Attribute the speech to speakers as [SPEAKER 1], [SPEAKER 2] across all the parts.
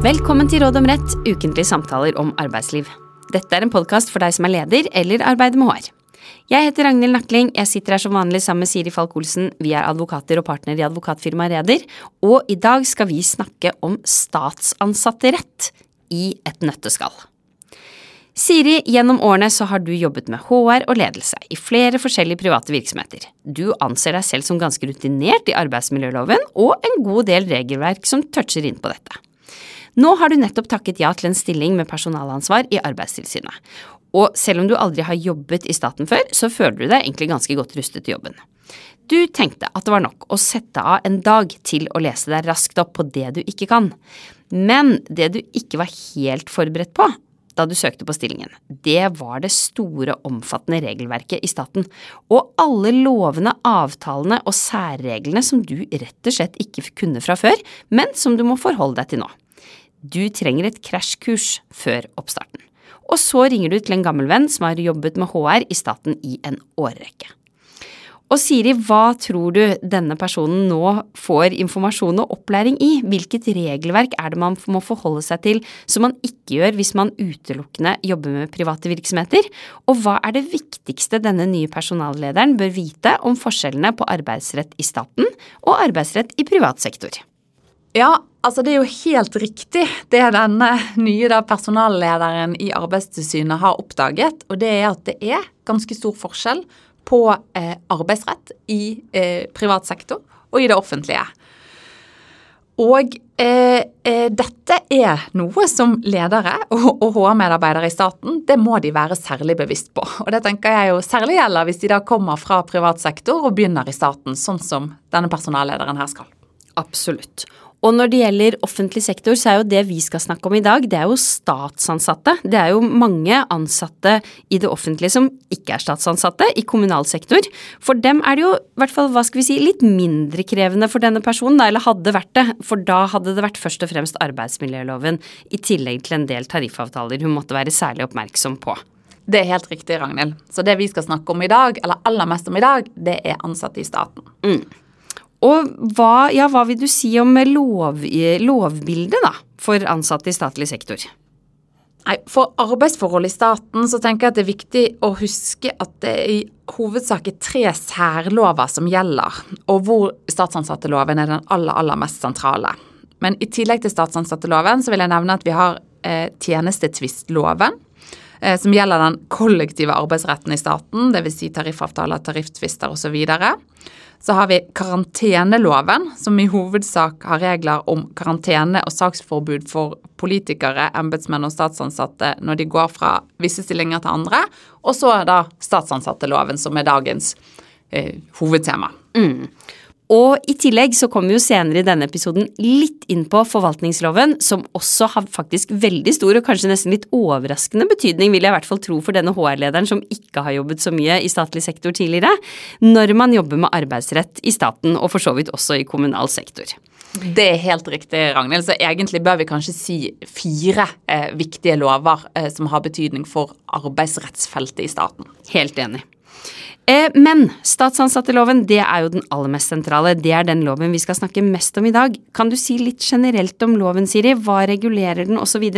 [SPEAKER 1] Velkommen til Råd om rett, ukentlige samtaler om arbeidsliv. Dette er en podkast for deg som er leder eller arbeider med HR. Jeg heter Ragnhild Nakling, jeg sitter her som vanlig sammen med Siri Falk Olsen. Vi er advokater og partner i advokatfirmaet Reder, og i dag skal vi snakke om statsansatterett i et nøtteskall. Siri, gjennom årene så har du jobbet med HR og ledelse i flere forskjellige private virksomheter. Du anser deg selv som ganske rutinert i arbeidsmiljøloven og en god del regelverk som toucher inn på dette. Nå har du nettopp takket ja til en stilling med personalansvar i Arbeidstilsynet. Og selv om du aldri har jobbet i staten før, så føler du deg egentlig ganske godt rustet til jobben. Du tenkte at det var nok å sette av en dag til å lese deg raskt opp på det du ikke kan. Men det du ikke var helt forberedt på, da du søkte på stillingen. Det var det store, omfattende regelverket i staten, og alle lovene, avtalene og særreglene som du rett og slett ikke kunne fra før, men som du må forholde deg til nå. Du trenger et krasjkurs før oppstarten. Og så ringer du til en gammel venn som har jobbet med HR i staten i en årrekke. Og Siri, hva tror du denne personen nå får informasjon og opplæring i? Hvilket regelverk er det man må forholde seg til som man ikke gjør hvis man utelukkende jobber med private virksomheter? Og hva er det viktigste denne nye personallederen bør vite om forskjellene på arbeidsrett i staten og arbeidsrett i privat sektor?
[SPEAKER 2] Ja, altså det er jo helt riktig det denne nye da, personallederen i Arbeidstilsynet har oppdaget, og det er at det er ganske stor forskjell på eh, arbeidsrett i eh, privat sektor og i det offentlige. Og eh, eh dette er noe som ledere og, og HR-medarbeidere i staten, det må de være særlig bevisst på. Og det tenker jeg jo særlig gjelder hvis de da kommer fra privat sektor og begynner i staten, sånn som denne personallederen her skal.
[SPEAKER 1] Absolutt. Og når det gjelder offentlig sektor, så er jo det vi skal snakke om i dag, det er jo statsansatte. Det er jo mange ansatte i det offentlige som ikke er statsansatte, i kommunal sektor. For dem er det jo, i hvert fall, hva skal vi si, litt mindre krevende for denne personen, da, eller hadde vært det. For da hadde det vært først og fremst arbeidsmiljøloven, i tillegg til en del tariffavtaler hun måtte være særlig oppmerksom på.
[SPEAKER 2] Det er helt riktig, Ragnhild. Så det vi skal snakke om i dag, eller aller mest om i dag, det er ansatte i staten.
[SPEAKER 1] Mm. Og hva, ja, hva vil du si om lov, lovbildet da, for ansatte i statlig sektor?
[SPEAKER 2] Nei, For arbeidsforhold i staten så tenker jeg at det er viktig å huske at det er i hovedsak er tre særlover som gjelder, og hvor statsansatteloven er den aller, aller mest sentrale. Men i tillegg til statsansatteloven så vil jeg nevne at vi har eh, tjenestetvistloven, eh, som gjelder den kollektive arbeidsretten i staten, dvs. Si tariffavtaler, tarifftvister osv. Så har vi karanteneloven, som i hovedsak har regler om karantene og saksforbud for politikere, embetsmenn og statsansatte når de går fra visse stillinger til andre. Og så er da statsansatteloven, som er dagens eh, hovedtema.
[SPEAKER 1] Mm. Og i tillegg så kommer vi jo senere i denne episoden litt inn på forvaltningsloven, som også har faktisk veldig stor og kanskje nesten litt overraskende betydning, vil jeg i hvert fall tro for denne HR-lederen som ikke har jobbet så mye i statlig sektor tidligere, når man jobber med arbeidsrett i staten og for så vidt også i kommunal sektor.
[SPEAKER 2] Det er helt riktig, Ragnhild. Så egentlig bør vi kanskje si fire eh, viktige lover eh, som har betydning for arbeidsrettsfeltet i staten.
[SPEAKER 1] Helt enig. Eh, men statsansatteloven det er jo den aller mest sentrale. Det er den loven vi skal snakke mest om i dag. Kan du si litt generelt om loven, Siri? Hva regulerer den, osv.?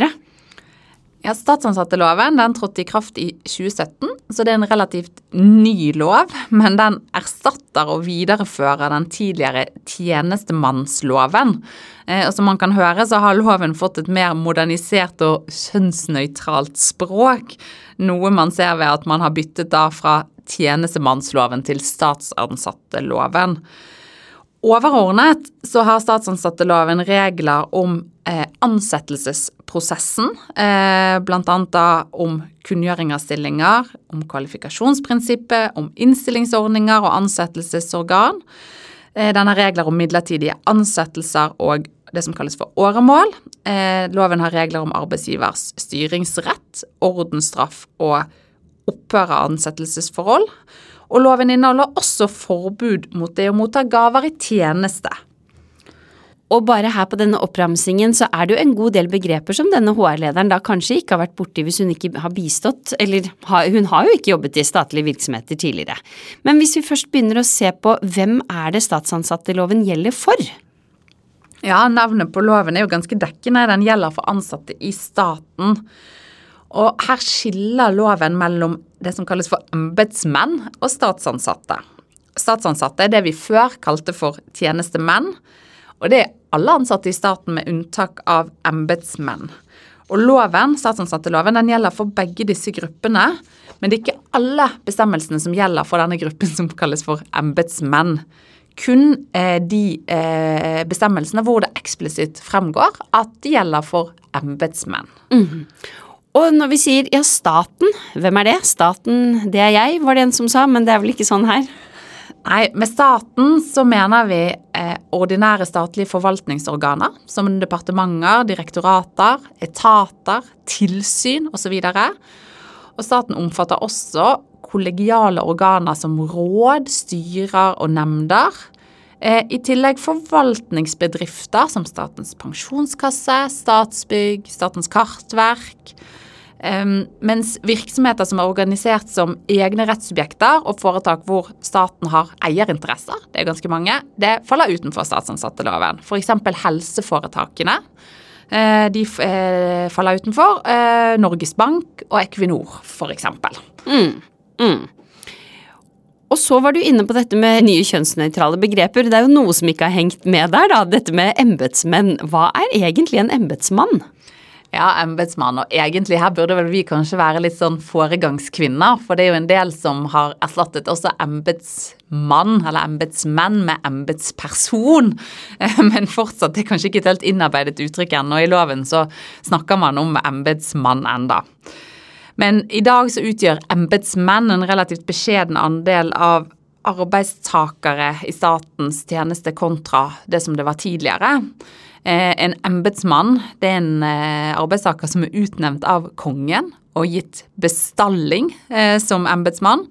[SPEAKER 2] Ja, Statsansatteloven den trådte i kraft i 2017, så det er en relativt ny lov. Men den erstatter og viderefører den tidligere tjenestemannsloven. Eh, og som man kan høre, så har loven fått et mer modernisert og kjønnsnøytralt språk. Noe man ser ved at man har byttet da fra tjenestemannsloven til statsansatteloven. Overordnet så har statsansatteloven regler om eh, ansettelsesprosessen, eh, bl.a. om kunngjøring av stillinger, om kvalifikasjonsprinsippet, om innstillingsordninger og ansettelsesorgan. Eh, den har regler om midlertidige ansettelser og det som kalles for åremål. Loven har regler om arbeidsgivers styringsrett, ordensstraff og opphør av ansettelsesforhold. Og loven inneholder også forbud mot det å motta gaver i tjeneste.
[SPEAKER 1] Og bare her på denne oppramsingen så er det jo en god del begreper som denne HR-lederen da kanskje ikke har vært borti hvis hun ikke har bistått, eller hun har jo ikke jobbet i statlige virksomheter tidligere. Men hvis vi først begynner å se på hvem er det statsansatteloven gjelder for?
[SPEAKER 2] Ja, navnet på loven er jo ganske dekkende. Den gjelder for ansatte i staten. Og her skiller loven mellom det som kalles for embetsmenn og statsansatte. Statsansatte er det vi før kalte for tjenestemenn, og det er alle ansatte i staten med unntak av embetsmenn. Og loven, statsansatteloven den gjelder for begge disse gruppene, men det er ikke alle bestemmelsene som gjelder for denne gruppen som kalles for embetsmenn. Kun eh, de eh, bestemmelsene hvor det eksplisitt fremgår at de gjelder for embetsmenn.
[SPEAKER 1] Mm. Og når vi sier ja, staten, hvem er det? Staten, det er jeg, var det en som sa, men det er vel ikke sånn her?
[SPEAKER 2] Nei, med staten så mener vi eh, ordinære statlige forvaltningsorganer, som departementer, direktorater, etater, tilsyn osv. Og, og staten omfatter også kollegiale organer som råd, styrer og nemnder. Eh, I tillegg forvaltningsbedrifter som Statens pensjonskasse, Statsbygg, Statens kartverk Um, mens virksomheter som er organisert som egne rettssubjekter og foretak hvor staten har eierinteresser, det er ganske mange, det faller utenfor statsansatteloven. F.eks. helseforetakene. Uh, de faller utenfor Norges Bank og Equinor, f.eks. Mm, mm.
[SPEAKER 1] Og så var du inne på dette med nye kjønnsnøytrale begreper. Det er jo noe som ikke har hengt med der, da. Dette med embetsmenn. Hva er egentlig en embetsmann?
[SPEAKER 2] Ja, embetsmann. Og egentlig her burde vel vi kanskje være litt sånn foregangskvinner. For det er jo en del som har erstattet også embetsmann, eller embetsmenn, med embetsperson. Men fortsatt, det er kanskje ikke et helt innarbeidet uttrykk ennå. I loven så snakker man om embetsmann enda. Men i dag så utgjør embetsmenn en relativt beskjeden andel av arbeidstakere i statens tjeneste kontra det som det var tidligere. Eh, en embetsmann det er en eh, arbeidstaker som er utnevnt av kongen og gitt bestalling eh, som embetsmann,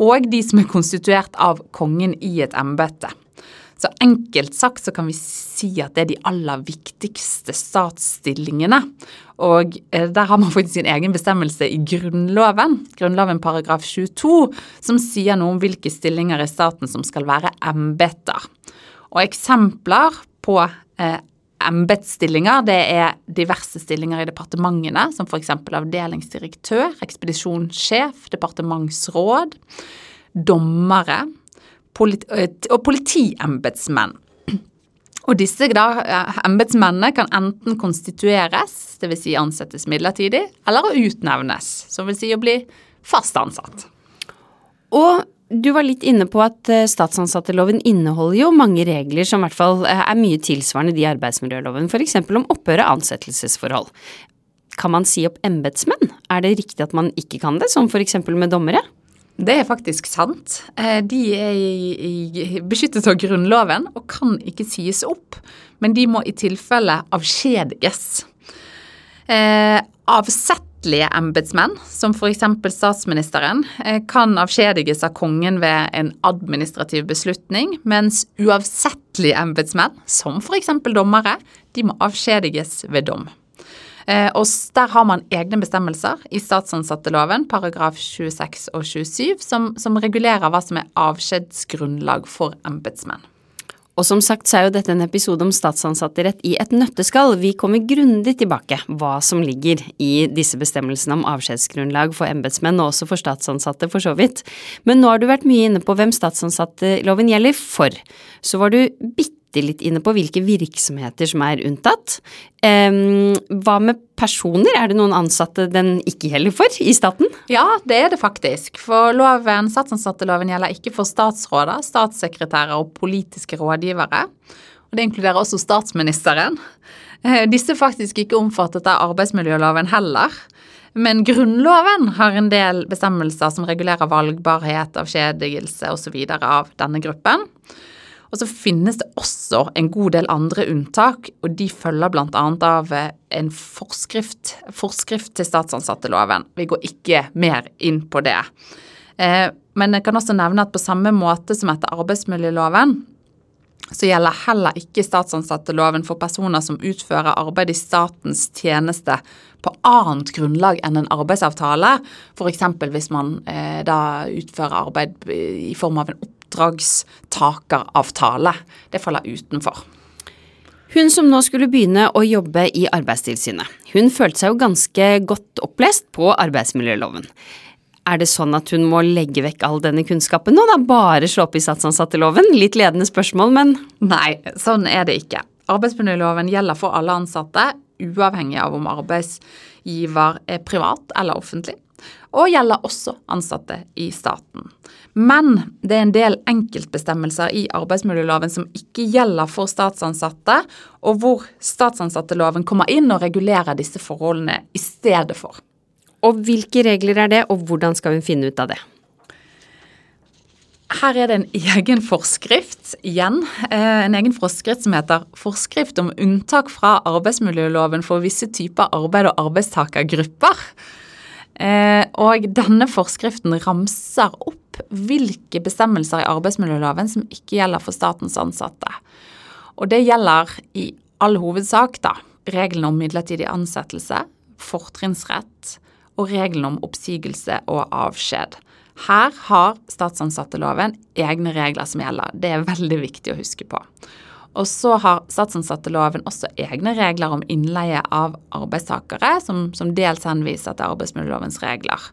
[SPEAKER 2] og de som er konstituert av kongen i et embete. Enkelt sagt så kan vi si at det er de aller viktigste statsstillingene. Og der har man faktisk sin egen bestemmelse i Grunnloven, Grunnloven paragraf 22, som sier noe om hvilke stillinger i staten som skal være embeter. Og eksempler på eh, det er diverse stillinger i departementene, som f.eks. avdelingsdirektør, ekspedisjonssjef, departementsråd, dommere politi og politiembetsmenn. Og disse da, embetsmennene kan enten konstitueres, dvs. Si ansettes midlertidig, eller utnevnes, som vil si å bli fast ansatt.
[SPEAKER 1] Og du var litt inne på at eh, statsansatteloven inneholder jo mange regler som i hvert fall eh, er mye tilsvarende de i arbeidsmiljøloven, f.eks. om opphør av ansettelsesforhold. Kan man si opp embetsmenn? Er det riktig at man ikke kan det, som f.eks. med dommere?
[SPEAKER 2] Det er faktisk sant. Eh, de er beskyttet av Grunnloven og kan ikke sies opp, men de må i tilfelle avskjediges. Avsettelige statlige embetsmenn, som f.eks. statsministeren, eh, kan avskjediges av kongen ved en administrativ beslutning, mens uavsettelige embetsmenn, som f.eks. dommere, de må avskjediges ved dom. Eh, og Der har man egne bestemmelser i statsansatteloven, paragraf 26 og 27, som, som regulerer hva som er avskjedsgrunnlag for embetsmenn.
[SPEAKER 1] Og som sagt så er jo dette en episode om statsansatterett i et nøtteskall. Vi kommer grundig tilbake hva som ligger i disse bestemmelsene om avskjedsgrunnlag for embetsmenn, og også for statsansatte for så vidt. Men nå har du vært mye inne på hvem statsansatteloven gjelder for. Så var du bitte bitte litt inne på hvilke virksomheter som er unntatt. hva med personer, er det noen ansatte den ikke gjelder for i staten?
[SPEAKER 2] Ja, det er det faktisk. For loven, statsansatteloven gjelder ikke for statsråder, statssekretærer og politiske rådgivere. Og det inkluderer også statsministeren. Eh, disse er faktisk ikke omfattet av arbeidsmiljøloven heller. Men Grunnloven har en del bestemmelser som regulerer valgbarhet, avskjedigelse osv. av denne gruppen. Og så finnes det også en god del andre unntak, og de følger bl.a. av eh, en forskrift, forskrift til statsansatteloven. Vi går ikke mer inn på det. Eh, men jeg kan også nevne at på samme måte som etter arbeidsmiljøloven, så gjelder heller ikke statsansatteloven for personer som utfører arbeid i statens tjeneste på annet grunnlag enn en arbeidsavtale, f.eks. hvis man eh, da utfører arbeid i form av en oppdragstakeravtale. Det faller utenfor.
[SPEAKER 1] Hun som nå skulle begynne å jobbe i Arbeidstilsynet, hun følte seg jo ganske godt opplest på arbeidsmiljøloven. Er det sånn at hun må legge vekk all denne kunnskapen nå, da bare slå opp i statsansatteloven? Litt ledende spørsmål, men
[SPEAKER 2] Nei, sånn er det ikke. Arbeidsmiljøloven gjelder for alle ansatte, uavhengig av om arbeidsgiver er privat eller offentlig, og gjelder også ansatte i staten. Men det er en del enkeltbestemmelser i arbeidsmiljøloven som ikke gjelder for statsansatte, og hvor statsansatteloven kommer inn og regulerer disse forholdene i stedet for.
[SPEAKER 1] Og hvilke regler er det, og hvordan skal vi finne ut av det?
[SPEAKER 2] Her er det en egen forskrift igjen. Eh, en egen forskrift som heter 'Forskrift om unntak fra arbeidsmiljøloven for visse typer arbeid- og arbeidstakergrupper'. Eh, og denne forskriften ramser opp hvilke bestemmelser i arbeidsmiljøloven som ikke gjelder for statens ansatte. Og det gjelder i all hovedsak da reglene om midlertidig ansettelse, fortrinnsrett og reglene om oppsigelse og avskjed. Her har statsansatteloven egne regler som gjelder. Det er veldig viktig å huske på. Og så har statsansatteloven også egne regler om innleie av arbeidstakere, som, som dels henviser til arbeidsmiljølovens regler.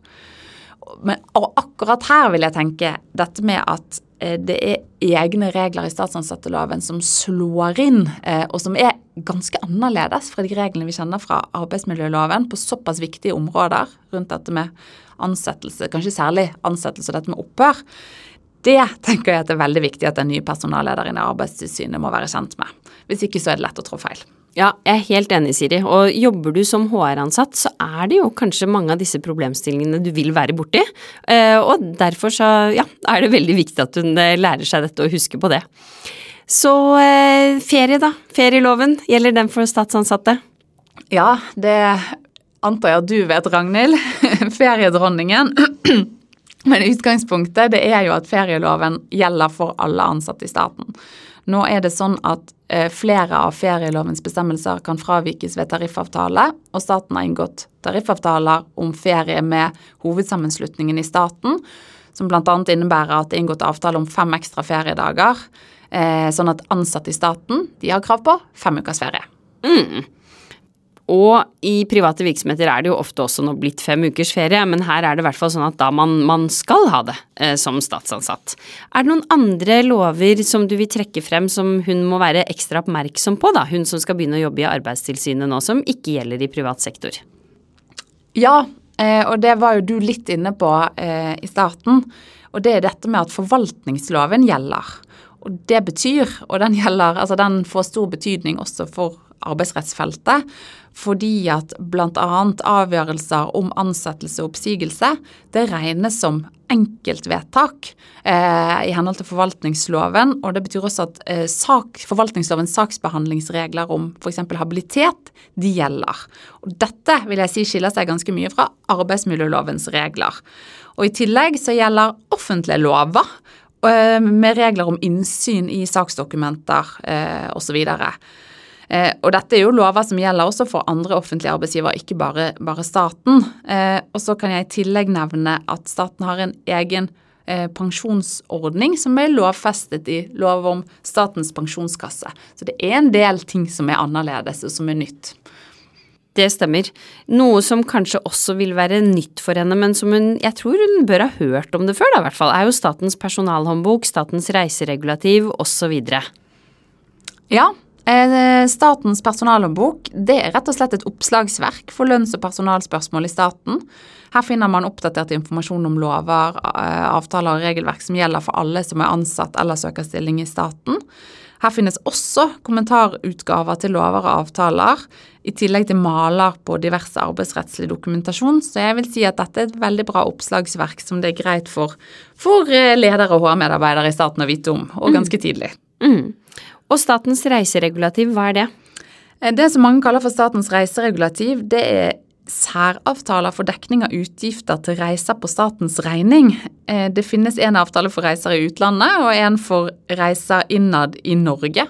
[SPEAKER 2] Men, og akkurat her vil jeg tenke dette med at eh, det er egne regler i statsansatteloven som slår inn, eh, og som er ganske annerledes fra de reglene vi kjenner fra arbeidsmiljøloven på såpass viktige områder rundt dette med ansettelse, kanskje særlig ansettelse og dette med opphør. Det tenker jeg at det er veldig viktig at den nye personallederen i Arbeidstilsynet må være kjent med. Hvis ikke så er det lett å trå feil.
[SPEAKER 1] Ja, jeg er helt enig, Siri. Og jobber du som HR-ansatt, så er det jo kanskje mange av disse problemstillingene du vil være borti. Eh, og derfor så, ja, er det veldig viktig at hun eh, lærer seg dette og husker på det. Så eh, ferie, da. Ferieloven, gjelder den for statsansatte?
[SPEAKER 2] Ja, det antar jeg at du vet, Ragnhild. Feriedronningen. Men utgangspunktet det er jo at ferieloven gjelder for alle ansatte i staten. Nå er det sånn at eh, flere av ferielovens bestemmelser kan fravikes ved tariffavtale, og staten har inngått tariffavtaler om ferie med hovedsammenslutningen i staten, som bl.a. innebærer at det er inngått avtale om fem ekstra feriedager, eh, sånn at ansatte i staten de har krav på fem ukers ferie.
[SPEAKER 1] Mm. Og i private virksomheter er det jo ofte også nå blitt fem ukers ferie, men her er det i hvert fall sånn at da man, man skal ha det eh, som statsansatt. Er det noen andre lover som du vil trekke frem som hun må være ekstra oppmerksom på, da, hun som skal begynne å jobbe i Arbeidstilsynet nå, som ikke gjelder i privat sektor?
[SPEAKER 2] Ja, eh, og det var jo du litt inne på eh, i starten. Og det er dette med at forvaltningsloven gjelder. Og det betyr, og den gjelder, altså den får stor betydning også for arbeidsrettsfeltet, fordi at bl.a. avgjørelser om ansettelse og oppsigelse det regnes som enkeltvedtak eh, i henhold til forvaltningsloven. og Det betyr også at eh, sak, forvaltningslovens saksbehandlingsregler om f.eks. habilitet, de gjelder. Og Dette vil jeg si skiller seg ganske mye fra arbeidsmiljølovens regler. Og I tillegg så gjelder offentlige lover eh, med regler om innsyn i saksdokumenter eh, osv. Eh, og dette er jo lover som gjelder også for andre offentlige arbeidsgivere, ikke bare, bare staten. Eh, og så kan jeg i tillegg nevne at staten har en egen eh, pensjonsordning som er lovfestet i lov om Statens pensjonskasse. Så det er en del ting som er annerledes og som er nytt.
[SPEAKER 1] Det stemmer. Noe som kanskje også vil være nytt for henne, men som hun jeg tror hun bør ha hørt om det før, da, i hvert fall, er jo Statens personalhåndbok, Statens reiseregulativ osv.
[SPEAKER 2] Ja, statens personalhåndbok det er rett og slett et oppslagsverk for lønns- og personalspørsmål i staten. Her finner man oppdatert informasjon om lover, eh, avtaler og regelverk som gjelder for alle som er ansatt eller søker stilling i staten. Her finnes også kommentarutgaver til lover og avtaler, i tillegg til maler på diverse arbeidsrettslig dokumentasjon. Så jeg vil si at dette er et veldig bra oppslagsverk som det er greit for, for eh, ledere og HR-medarbeidere i staten å vite om, og ganske tidlig.
[SPEAKER 1] Mm. Og statens reiseregulativ, hva er det?
[SPEAKER 2] Eh, det som mange kaller for statens reiseregulativ, det er særavtaler for dekning av utgifter til reiser på statens regning. Eh, det finnes en avtale for reiser i utlandet og en for reiser innad i Norge.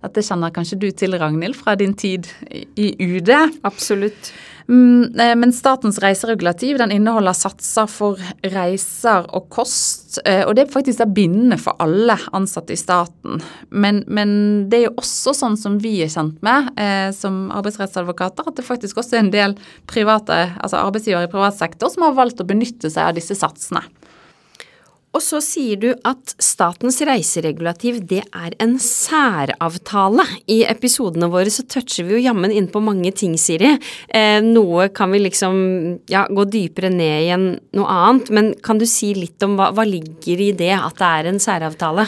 [SPEAKER 2] Dette kjenner kanskje du til, Ragnhild, fra din tid i UD.
[SPEAKER 1] Absolutt.
[SPEAKER 2] Mm, eh, men statens reiseregulativ den inneholder satser for reiser og kost. Eh, og det er faktisk bindende for alle ansatte i staten. Men, men, det er jo også sånn som vi er kjent med eh, som arbeidsrettsadvokater, at det faktisk også er en del private, altså arbeidsgivere i privat sektor som har valgt å benytte seg av disse satsene.
[SPEAKER 1] Og så sier du at statens reiseregulativ det er en særavtale. I episodene våre så toucher vi jo jammen inn på mange ting, Siri. Eh, noe kan vi liksom ja, gå dypere ned i enn noe annet, men kan du si litt om hva, hva ligger i det at det er en særavtale?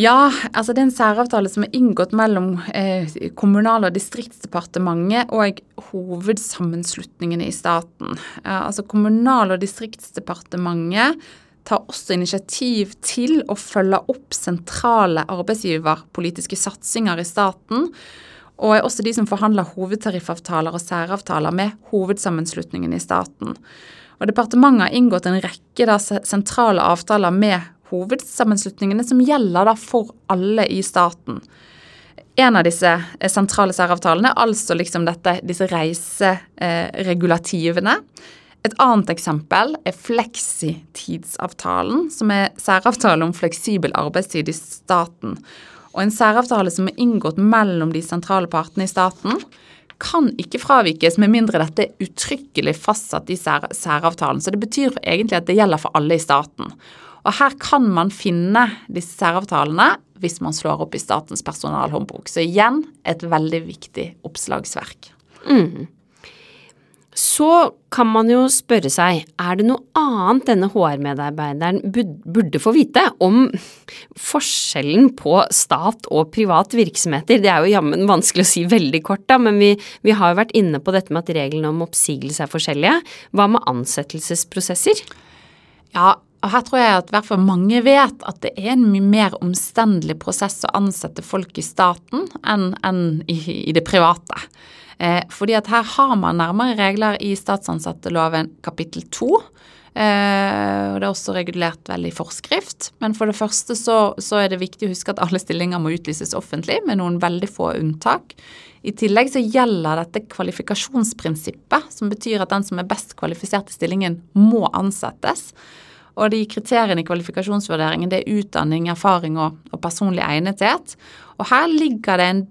[SPEAKER 2] Ja, altså det er en særavtale som er inngått mellom eh, Kommunal- og distriktsdepartementet og hovedsammenslutningene i staten. Eh, altså Kommunal- og distriktsdepartementet tar også initiativ til å følge opp sentrale arbeidsgiverpolitiske satsinger i staten, og er også de som forhandler hovedtariffavtaler og særavtaler med hovedsammenslutningen i staten. Og Departementet har inngått en rekke da, sentrale avtaler med hovedsammenslutningene som gjelder da, for alle i staten. En av disse eh, sentrale særavtalene er altså liksom dette, disse reiseregulativene. Eh, et annet eksempel er fleksitidsavtalen, som er særavtale om fleksibel arbeidstid i staten. Og en særavtale som er inngått mellom de sentrale partene i staten, kan ikke fravikes med mindre dette er uttrykkelig fastsatt i sær særavtalen. Så det betyr egentlig at det gjelder for alle i staten. Og her kan man finne disse særavtalene hvis man slår opp i Statens personalhåndbok. Så igjen et veldig viktig oppslagsverk.
[SPEAKER 1] Mm så kan man jo spørre seg, er det noe annet denne HR-medarbeideren burde få vite om forskjellen på stat og privat virksomheter? Det er jo jammen vanskelig å si veldig kort, da, men vi, vi har jo vært inne på dette med at reglene om oppsigelse er forskjellige. Hva med ansettelsesprosesser?
[SPEAKER 2] Ja, og her tror jeg at hvert fall mange vet at det er en mye mer omstendelig prosess å ansette folk i staten enn, enn i, i det private. Eh, fordi at her har man nærmere regler i statsansatteloven kapittel to. Eh, det er også regulert vel i forskrift. Men for det første så, så, er det viktig å huske at alle stillinger må utlyses offentlig, med noen veldig få unntak. I tillegg så gjelder dette kvalifikasjonsprinsippet, som betyr at den som er best kvalifisert i stillingen, må ansettes. Og de kriteriene i kvalifikasjonsvurderingen det er utdanning, erfaring og, og personlig egnethet. Og her ligger det en,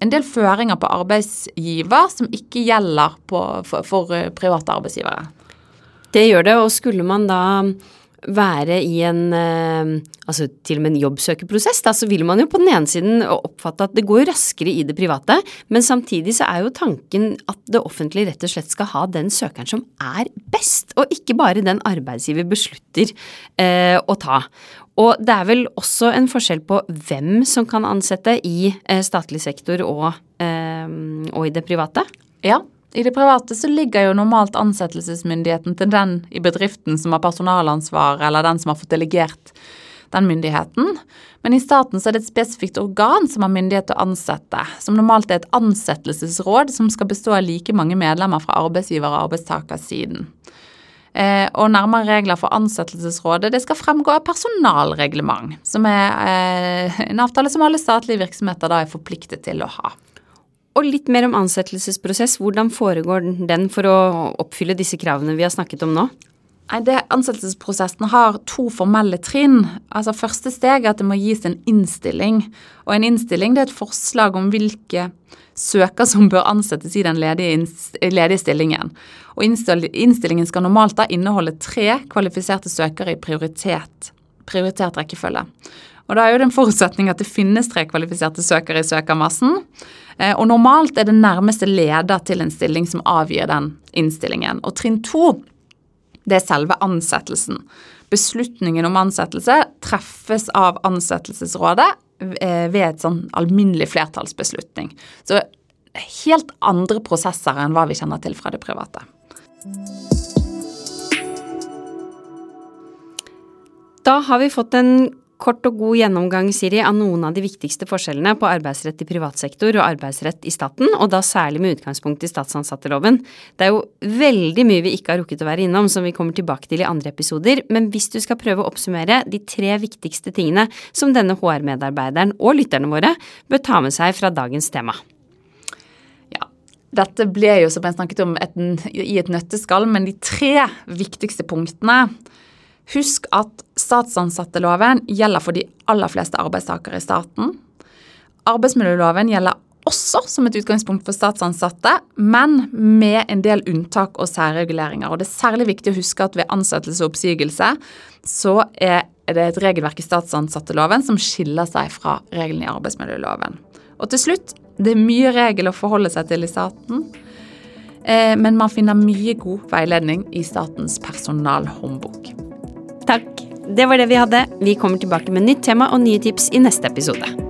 [SPEAKER 2] en, del føringer på arbeidsgiver som ikke gjelder på, for, for eh, private arbeidsgivere.
[SPEAKER 1] Det gjør det, og skulle man da være i en eh, altså til og med en jobbsøkerprosess, da, så vil man jo på den ene siden oppfatte at det går raskere i det private, men samtidig så er jo tanken at det offentlige rett og slett skal ha den søkeren som er best, og ikke bare den arbeidsgiver beslutter eh, å ta. Og det er vel også en forskjell på hvem som kan ansette i eh, statlig sektor og, eh, og i det private?
[SPEAKER 2] Ja, i det private så ligger jo normalt ansettelsesmyndigheten til den i bedriften som har personalansvar, eller den som har fått delegert den myndigheten. Men i staten så er det et spesifikt organ som har myndighet til å ansette, som normalt er et ansettelsesråd som skal bestå av like mange medlemmer fra arbeidsgiver- og arbeidstakersiden. Eh, og nærmere regler for ansettelsesrådet det skal fremgå av personalreglement, som er eh, en avtale som alle statlige virksomheter da er forpliktet til å ha.
[SPEAKER 1] Og litt mer om ansettelsesprosess. Hvordan foregår den for å oppfylle disse kravene vi har snakket om nå?
[SPEAKER 2] Det, ansettelsesprosessen har to formelle trinn. Altså Første steg er at det må gis en innstilling. Og En innstilling det er et forslag om hvilke søker som bør ansettes i den ledige, ledige stillingen. Og Innstillingen skal normalt da inneholde tre kvalifiserte søkere i prioritert, prioritert rekkefølge. Og Da er jo det en forutsetning at det finnes tre kvalifiserte søkere i søkermassen. Eh, og normalt er det nærmeste leder til en stilling som avgir den innstillingen. Og trinn to, det er selve ansettelsen. Beslutningen om ansettelse treffes av ansettelsesrådet eh, ved et sånn alminnelig flertallsbeslutning. Så helt andre prosesser enn hva vi kjenner til fra det private.
[SPEAKER 1] Da har vi fått en kort og god gjennomgang, Siri, av noen av de viktigste forskjellene på arbeidsrett i privat sektor og arbeidsrett i staten, og da særlig med utgangspunkt i statsansatteloven. Det er jo veldig mye vi ikke har rukket å være innom, som vi kommer tilbake til i andre episoder, men hvis du skal prøve å oppsummere de tre viktigste tingene som denne HR-medarbeideren og lytterne våre bør ta med seg fra dagens tema.
[SPEAKER 2] Dette ble jo, som jeg snakket om, et, i et nøtteskall, men de tre viktigste punktene Husk at statsansatteloven gjelder for de aller fleste arbeidstakere i staten. Arbeidsmiljøloven gjelder også som et utgangspunkt for statsansatte, men med en del unntak og særreguleringer. Og Det er særlig viktig å huske at ved ansettelse og oppsigelse så er det et regelverk i statsansatteloven som skiller seg fra reglene i arbeidsmiljøloven. Og til slutt det er mye regel å forholde seg til i staten, eh, men man finner mye god veiledning i Statens personalhåndbok.
[SPEAKER 1] Takk. Det var det vi hadde. Vi kommer tilbake med nytt tema og nye tips i neste episode.